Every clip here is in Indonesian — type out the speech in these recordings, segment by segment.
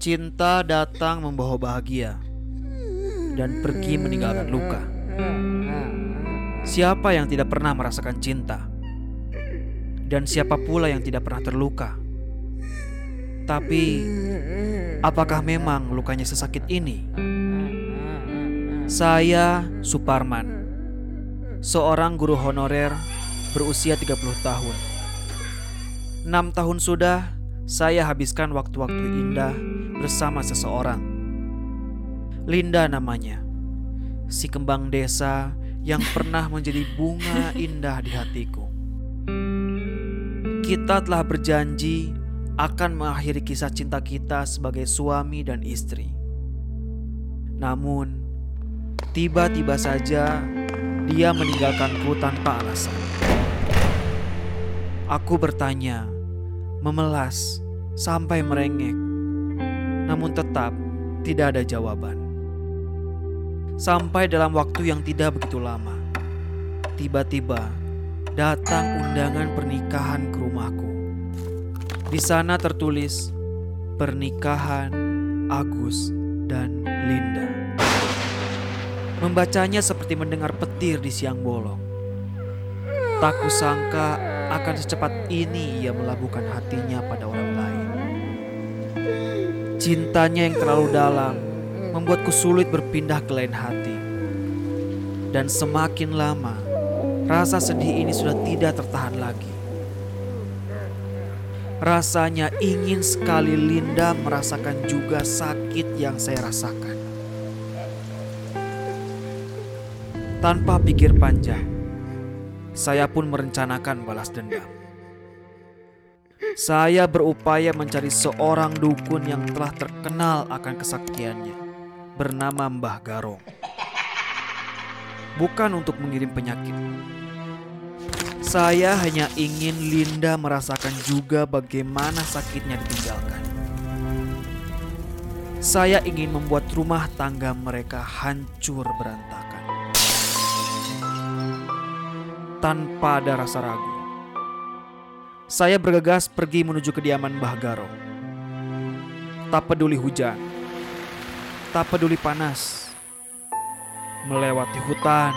Cinta datang membawa bahagia dan pergi meninggalkan luka. Siapa yang tidak pernah merasakan cinta? Dan siapa pula yang tidak pernah terluka? Tapi, apakah memang lukanya sesakit ini? Saya Suparman, seorang guru honorer berusia 30 tahun. Enam tahun sudah saya habiskan waktu-waktu indah bersama seseorang. Linda namanya, si kembang desa yang pernah menjadi bunga indah di hatiku. Kita telah berjanji akan mengakhiri kisah cinta kita sebagai suami dan istri. Namun, tiba-tiba saja dia meninggalkanku tanpa alasan. Aku bertanya, memelas, sampai merengek, namun tetap tidak ada jawaban. Sampai dalam waktu yang tidak begitu lama, tiba-tiba datang undangan pernikahan ke rumahku. Di sana tertulis pernikahan Agus dan Linda. Membacanya seperti mendengar petir di siang bolong. Tak kusangka akan secepat ini ia melabuhkan hatinya pada orang lain. Cintanya yang terlalu dalam membuatku sulit berpindah ke lain hati. Dan semakin lama, rasa sedih ini sudah tidak tertahan lagi. Rasanya ingin sekali Linda merasakan juga sakit yang saya rasakan. Tanpa pikir panjang, saya pun merencanakan balas dendam. Saya berupaya mencari seorang dukun yang telah terkenal akan kesaktiannya, bernama Mbah Garong. Bukan untuk mengirim penyakit. Saya hanya ingin Linda merasakan juga bagaimana sakitnya ditinggalkan. Saya ingin membuat rumah tangga mereka hancur berantakan tanpa ada rasa ragu. Saya bergegas pergi menuju kediaman Mbah Garong. Tak peduli hujan, tak peduli panas, melewati hutan,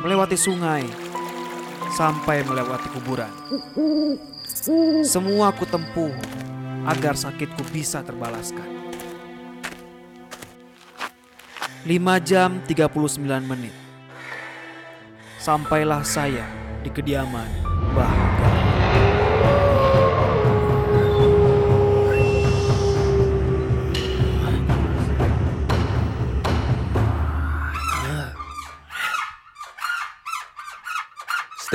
melewati sungai, sampai melewati kuburan. Semua aku tempuh agar sakitku bisa terbalaskan. 5 jam 39 menit sampailah saya di kediaman Mbah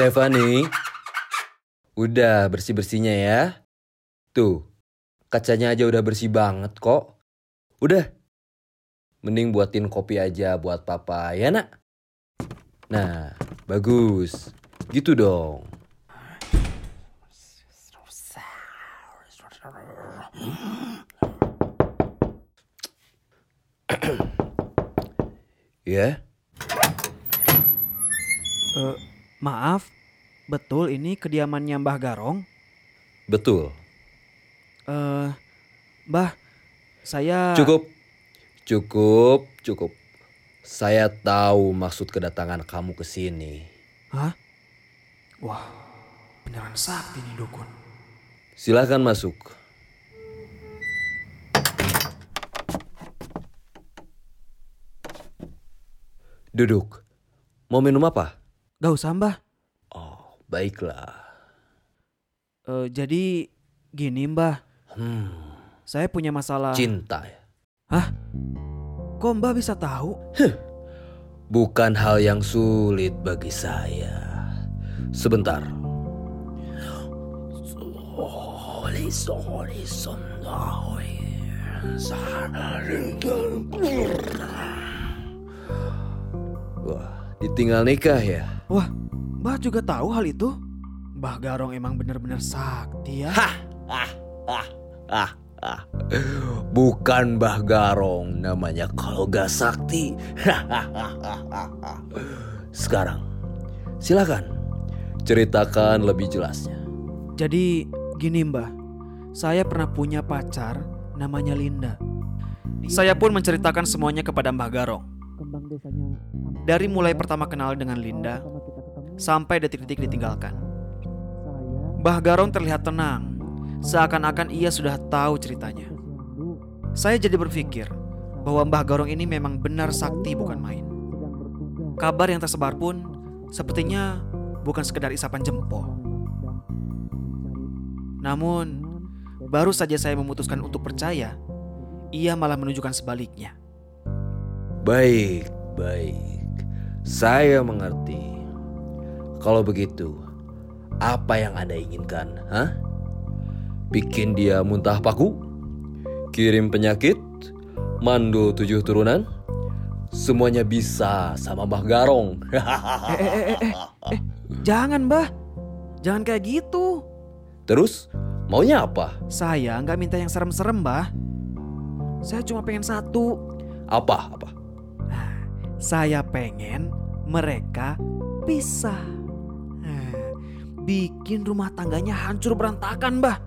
Stefani, udah bersih-bersihnya ya. Tuh, kacanya aja udah bersih banget kok. Udah, mending buatin kopi aja buat papa ya nak. Nah, bagus. Gitu dong. ya? Uh, maaf, betul ini kediamannya Mbah Garong? Betul. Eh, uh, Mbah, saya... Cukup, cukup, cukup. Saya tahu maksud kedatangan kamu ke sini. Hah? Wah, beneran sakti nih dukun. Silahkan masuk. Duduk. Mau minum apa? Gak usah mbah. Oh, baiklah. Uh, jadi gini mbah. Hmm. Saya punya masalah. Cinta ya? Hah? Kok Mbak bisa tahu? Huh, bukan hal yang sulit bagi saya. Sebentar. Wah, ditinggal nikah ya? Wah, Mbah juga tahu hal itu? Mbah Garong emang benar-benar sakti ya? Hah, ah, ah, ah. Ah, bukan Mbah Garong namanya kalau gak sakti. Sekarang, silakan ceritakan lebih jelasnya. Jadi gini Mbah, saya pernah punya pacar namanya Linda. Saya pun menceritakan semuanya kepada Mbah Garong. Dari mulai pertama kenal dengan Linda sampai detik-detik ditinggalkan. Mbah Garong terlihat tenang, seakan-akan ia sudah tahu ceritanya. Saya jadi berpikir bahwa Mbah Garong ini memang benar sakti bukan main. Kabar yang tersebar pun sepertinya bukan sekedar isapan jempol. Namun, baru saja saya memutuskan untuk percaya, ia malah menunjukkan sebaliknya. Baik, baik. Saya mengerti. Kalau begitu, apa yang Anda inginkan? Hah? Bikin dia muntah paku? Kirim penyakit? Mandul tujuh turunan? Semuanya bisa sama Mbah Garong. Eh, eh, eh, eh, eh, jangan, Mbah. Jangan kayak gitu. Terus, maunya apa? Saya nggak minta yang serem-serem, Mbah. Saya cuma pengen satu. Apa? Apa? Saya pengen mereka pisah. Bikin rumah tangganya hancur berantakan, Mbah.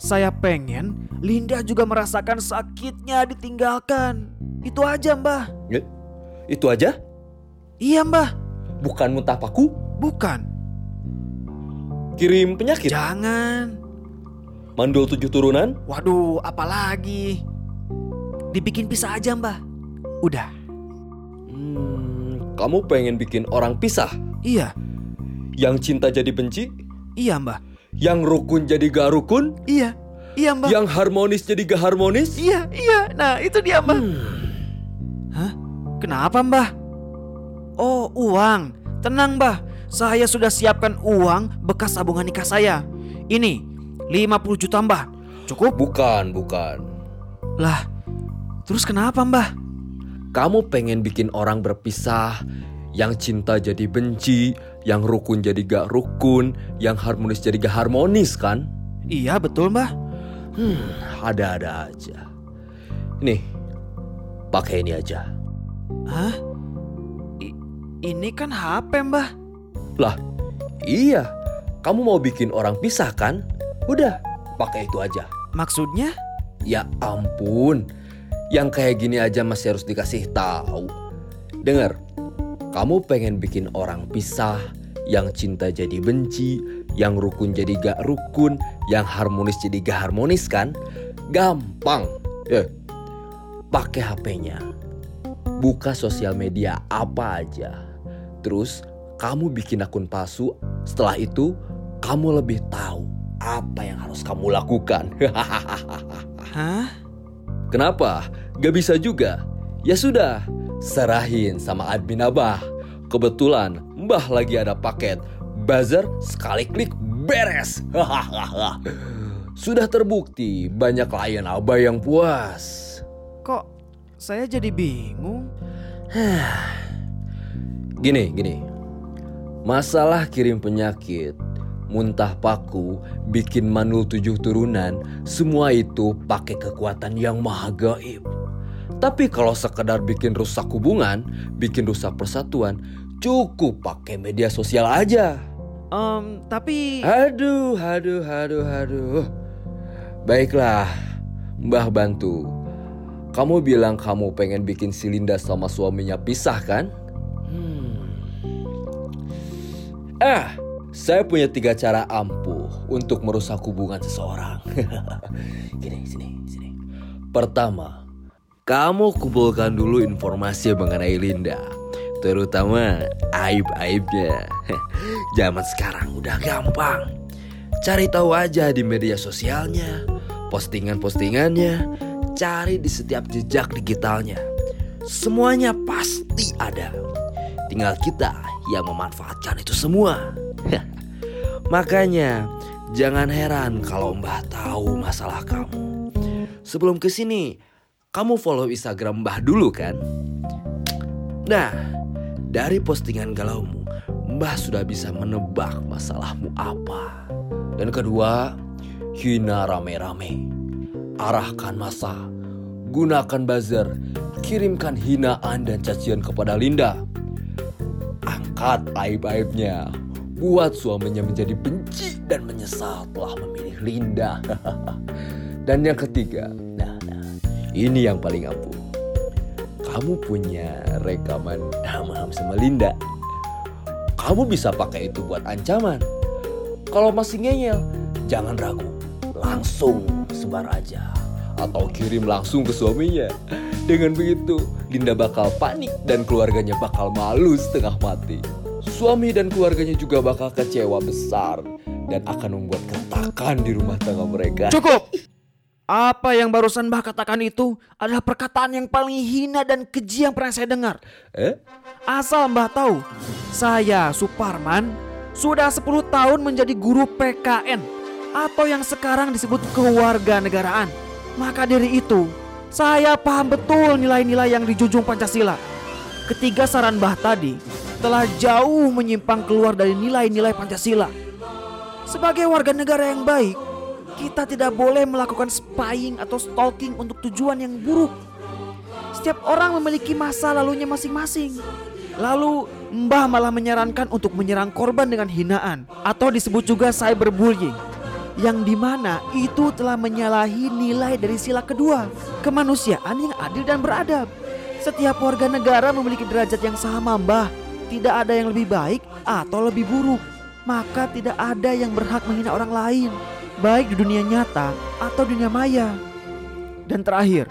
Saya pengen Linda juga merasakan sakitnya ditinggalkan. Itu aja, Mbah. Itu aja? Iya, Mbah. Bukan muntah paku? Bukan. Kirim penyakit? Jangan. Mandul tujuh turunan? Waduh, apalagi? Dibikin pisah aja, Mbah. Udah. Hmm, kamu pengen bikin orang pisah? Iya, Yang cinta jadi benci? iya, Mbah. Yang rukun jadi gak rukun? Iya, iya, Mbah. Yang harmonis jadi gak harmonis? Iya, iya. Nah, itu dia, Mbah. Hmm. Hah? Kenapa, Mbah? Oh, uang. Tenang, Mbah. Saya sudah siapkan uang bekas tabungan nikah saya. Ini 50 juta, Mbah. Cukup? Bukan, bukan. Lah, terus kenapa, Mbah? Kamu pengen bikin orang berpisah, yang cinta jadi benci, yang rukun jadi gak rukun, yang harmonis jadi gak harmonis kan? Iya, betul, Mbah. Hmm, ada-ada aja. Nih, pakai ini aja. Hah? I- ini kan HP, Mbah. Lah, iya. Kamu mau bikin orang pisah kan? Udah, pakai itu aja. Maksudnya? Ya ampun, yang kayak gini aja masih harus dikasih tahu. Dengar, kamu pengen bikin orang pisah, yang cinta jadi benci, yang rukun jadi gak rukun, yang harmonis jadi gak harmonis kan? Gampang. Eh, pakai HP-nya. Buka sosial media apa aja. Terus kamu bikin akun palsu. Setelah itu kamu lebih tahu apa yang harus kamu lakukan. Hah? Kenapa? Gak bisa juga? Ya sudah, serahin sama admin Abah. Kebetulan Mbah lagi ada paket. Buzzer sekali klik beres. Sudah terbukti banyak klien Abah yang puas. Kok saya jadi bingung? Gini, gini. Masalah kirim penyakit, muntah paku, bikin manul tujuh turunan, semua itu pakai kekuatan yang maha gaib. Tapi kalau sekedar bikin rusak hubungan, bikin rusak persatuan, cukup pakai media sosial aja. Em, tapi Aduh, aduh, aduh, aduh. Baiklah, Mbah bantu. Kamu bilang kamu pengen bikin si Linda sama suaminya pisah kan? Hmm. Ah, saya punya tiga cara ampuh untuk merusak hubungan seseorang. Gini, sini, sini. Pertama, kamu kumpulkan dulu informasi mengenai Linda. Terutama aib-aibnya. Zaman sekarang udah gampang. Cari tahu aja di media sosialnya, postingan-postingannya, cari di setiap jejak digitalnya. Semuanya pasti ada. Tinggal kita yang memanfaatkan itu semua. Makanya jangan heran kalau Mbah tahu masalah kamu. Sebelum ke sini, kamu follow Instagram Mbah dulu kan? Nah, dari postingan galaumu, Mbah sudah bisa menebak masalahmu apa. Dan kedua, hina rame-rame. Arahkan masa, gunakan buzzer, kirimkan hinaan dan cacian kepada Linda. Angkat aib-aibnya, buat suaminya menjadi benci dan menyesal telah memilih Linda. dan yang ketiga, nah, Ini yang paling ampuh. Kamu punya rekaman ham-ham sama Linda. Kamu bisa pakai itu buat ancaman. Kalau masih ngeyel, jangan ragu. Langsung sebar aja. Atau kirim langsung ke suaminya. Dengan begitu, Linda bakal panik dan keluarganya bakal malu setengah mati. Suami dan keluarganya juga bakal kecewa besar dan akan membuat keretakan di rumah tangga mereka. Cukup! Apa yang barusan Mbah katakan itu adalah perkataan yang paling hina dan keji yang pernah saya dengar. Eh? Asal Mbah tahu, saya Suparman sudah 10 tahun menjadi guru PKN atau yang sekarang disebut kewarganegaraan. Maka dari itu, saya paham betul nilai-nilai yang dijunjung Pancasila. Ketiga saran Mbah tadi telah jauh menyimpang keluar dari nilai-nilai Pancasila. Sebagai warga negara yang baik, kita tidak boleh melakukan spying atau stalking untuk tujuan yang buruk. Setiap orang memiliki masa lalunya masing-masing. Lalu Mbah malah menyarankan untuk menyerang korban dengan hinaan atau disebut juga cyberbullying. Yang di mana itu telah menyalahi nilai dari sila kedua, kemanusiaan yang adil dan beradab. Setiap warga negara memiliki derajat yang sama Mbah. Tidak ada yang lebih baik atau lebih buruk. Maka tidak ada yang berhak menghina orang lain baik di dunia nyata atau dunia maya. Dan terakhir,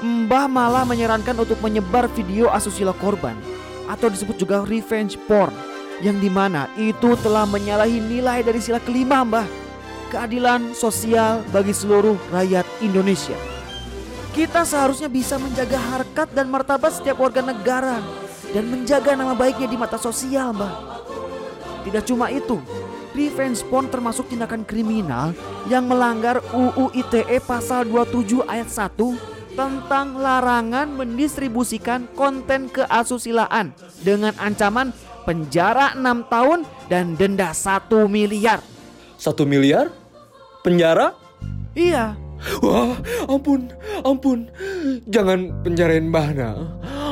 Mbah malah menyarankan untuk menyebar video asusila korban atau disebut juga revenge porn yang di mana itu telah menyalahi nilai dari sila kelima Mbah keadilan sosial bagi seluruh rakyat Indonesia. Kita seharusnya bisa menjaga harkat dan martabat setiap warga negara dan menjaga nama baiknya di mata sosial Mbah. Tidak cuma itu, Revenge porn termasuk tindakan kriminal yang melanggar UU ITE pasal 27 ayat 1 tentang larangan mendistribusikan konten keasusilaan dengan ancaman penjara 6 tahun dan denda 1 miliar. Satu miliar? Penjara? Iya. Wah, ampun, ampun. Jangan penjarain Mbah nah.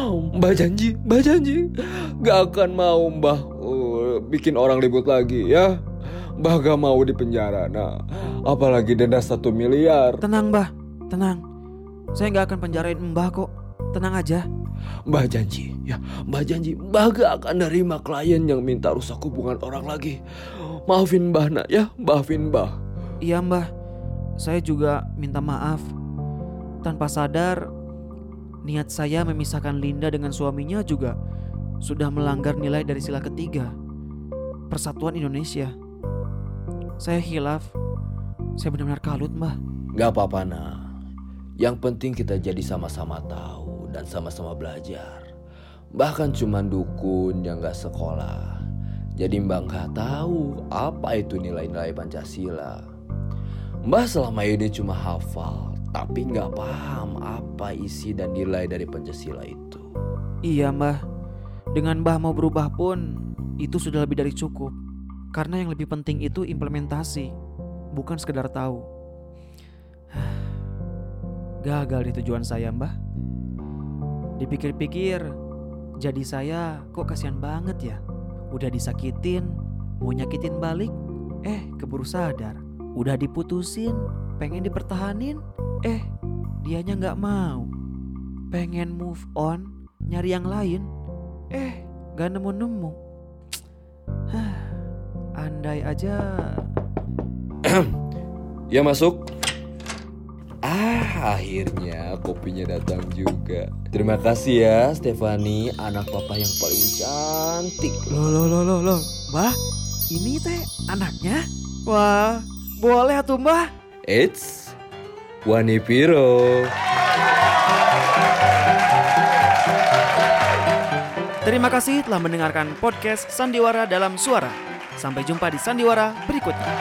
Mbah janji, Mbah janji. Gak akan mau Mbah uh, bikin orang ribut lagi ya. Mbah gak mau di penjara nah. Apalagi denda satu miliar. Tenang Mbah, tenang. Saya gak akan penjarain Mbah kok. Tenang aja. Mbah janji, ya Mbah janji Mbah gak akan nerima klien yang minta rusak hubungan orang lagi Maafin Mbah nak ya, maafin Mbah Iya Mbah, saya juga minta maaf. Tanpa sadar, niat saya memisahkan Linda dengan suaminya juga sudah melanggar nilai dari sila ketiga. Persatuan Indonesia. Saya hilaf. Saya benar-benar kalut, Mbah. Gak apa-apa nah Yang penting kita jadi sama-sama tahu dan sama-sama belajar Bahkan cuman dukun yang gak sekolah Jadi mbak gak tahu apa itu nilai-nilai Pancasila Mbah selama ini cuma hafal Tapi gak paham apa isi dan nilai dari Pancasila itu Iya, Mbah. Dengan Mbah mau berubah pun itu sudah lebih dari cukup. Karena yang lebih penting itu implementasi, bukan sekedar tahu. Gagal di tujuan saya, Mbah. Dipikir-pikir, jadi saya kok kasihan banget ya. Udah disakitin, mau nyakitin balik, eh keburu sadar. Udah diputusin, pengen dipertahanin, eh dianya nggak mau. Pengen move on, nyari yang lain, eh gak nemu-nemu. Hah, Andai aja. Ya masuk. Ah akhirnya kopinya datang juga. Terima kasih ya Stefani Anak papa yang paling cantik. Loh loh loh loh loh. Mbah ini teh anaknya? Wah boleh tuh mbah. It's Wani Piro. Terima kasih telah mendengarkan podcast Sandiwara dalam Suara Sampai jumpa di Sandiwara berikutnya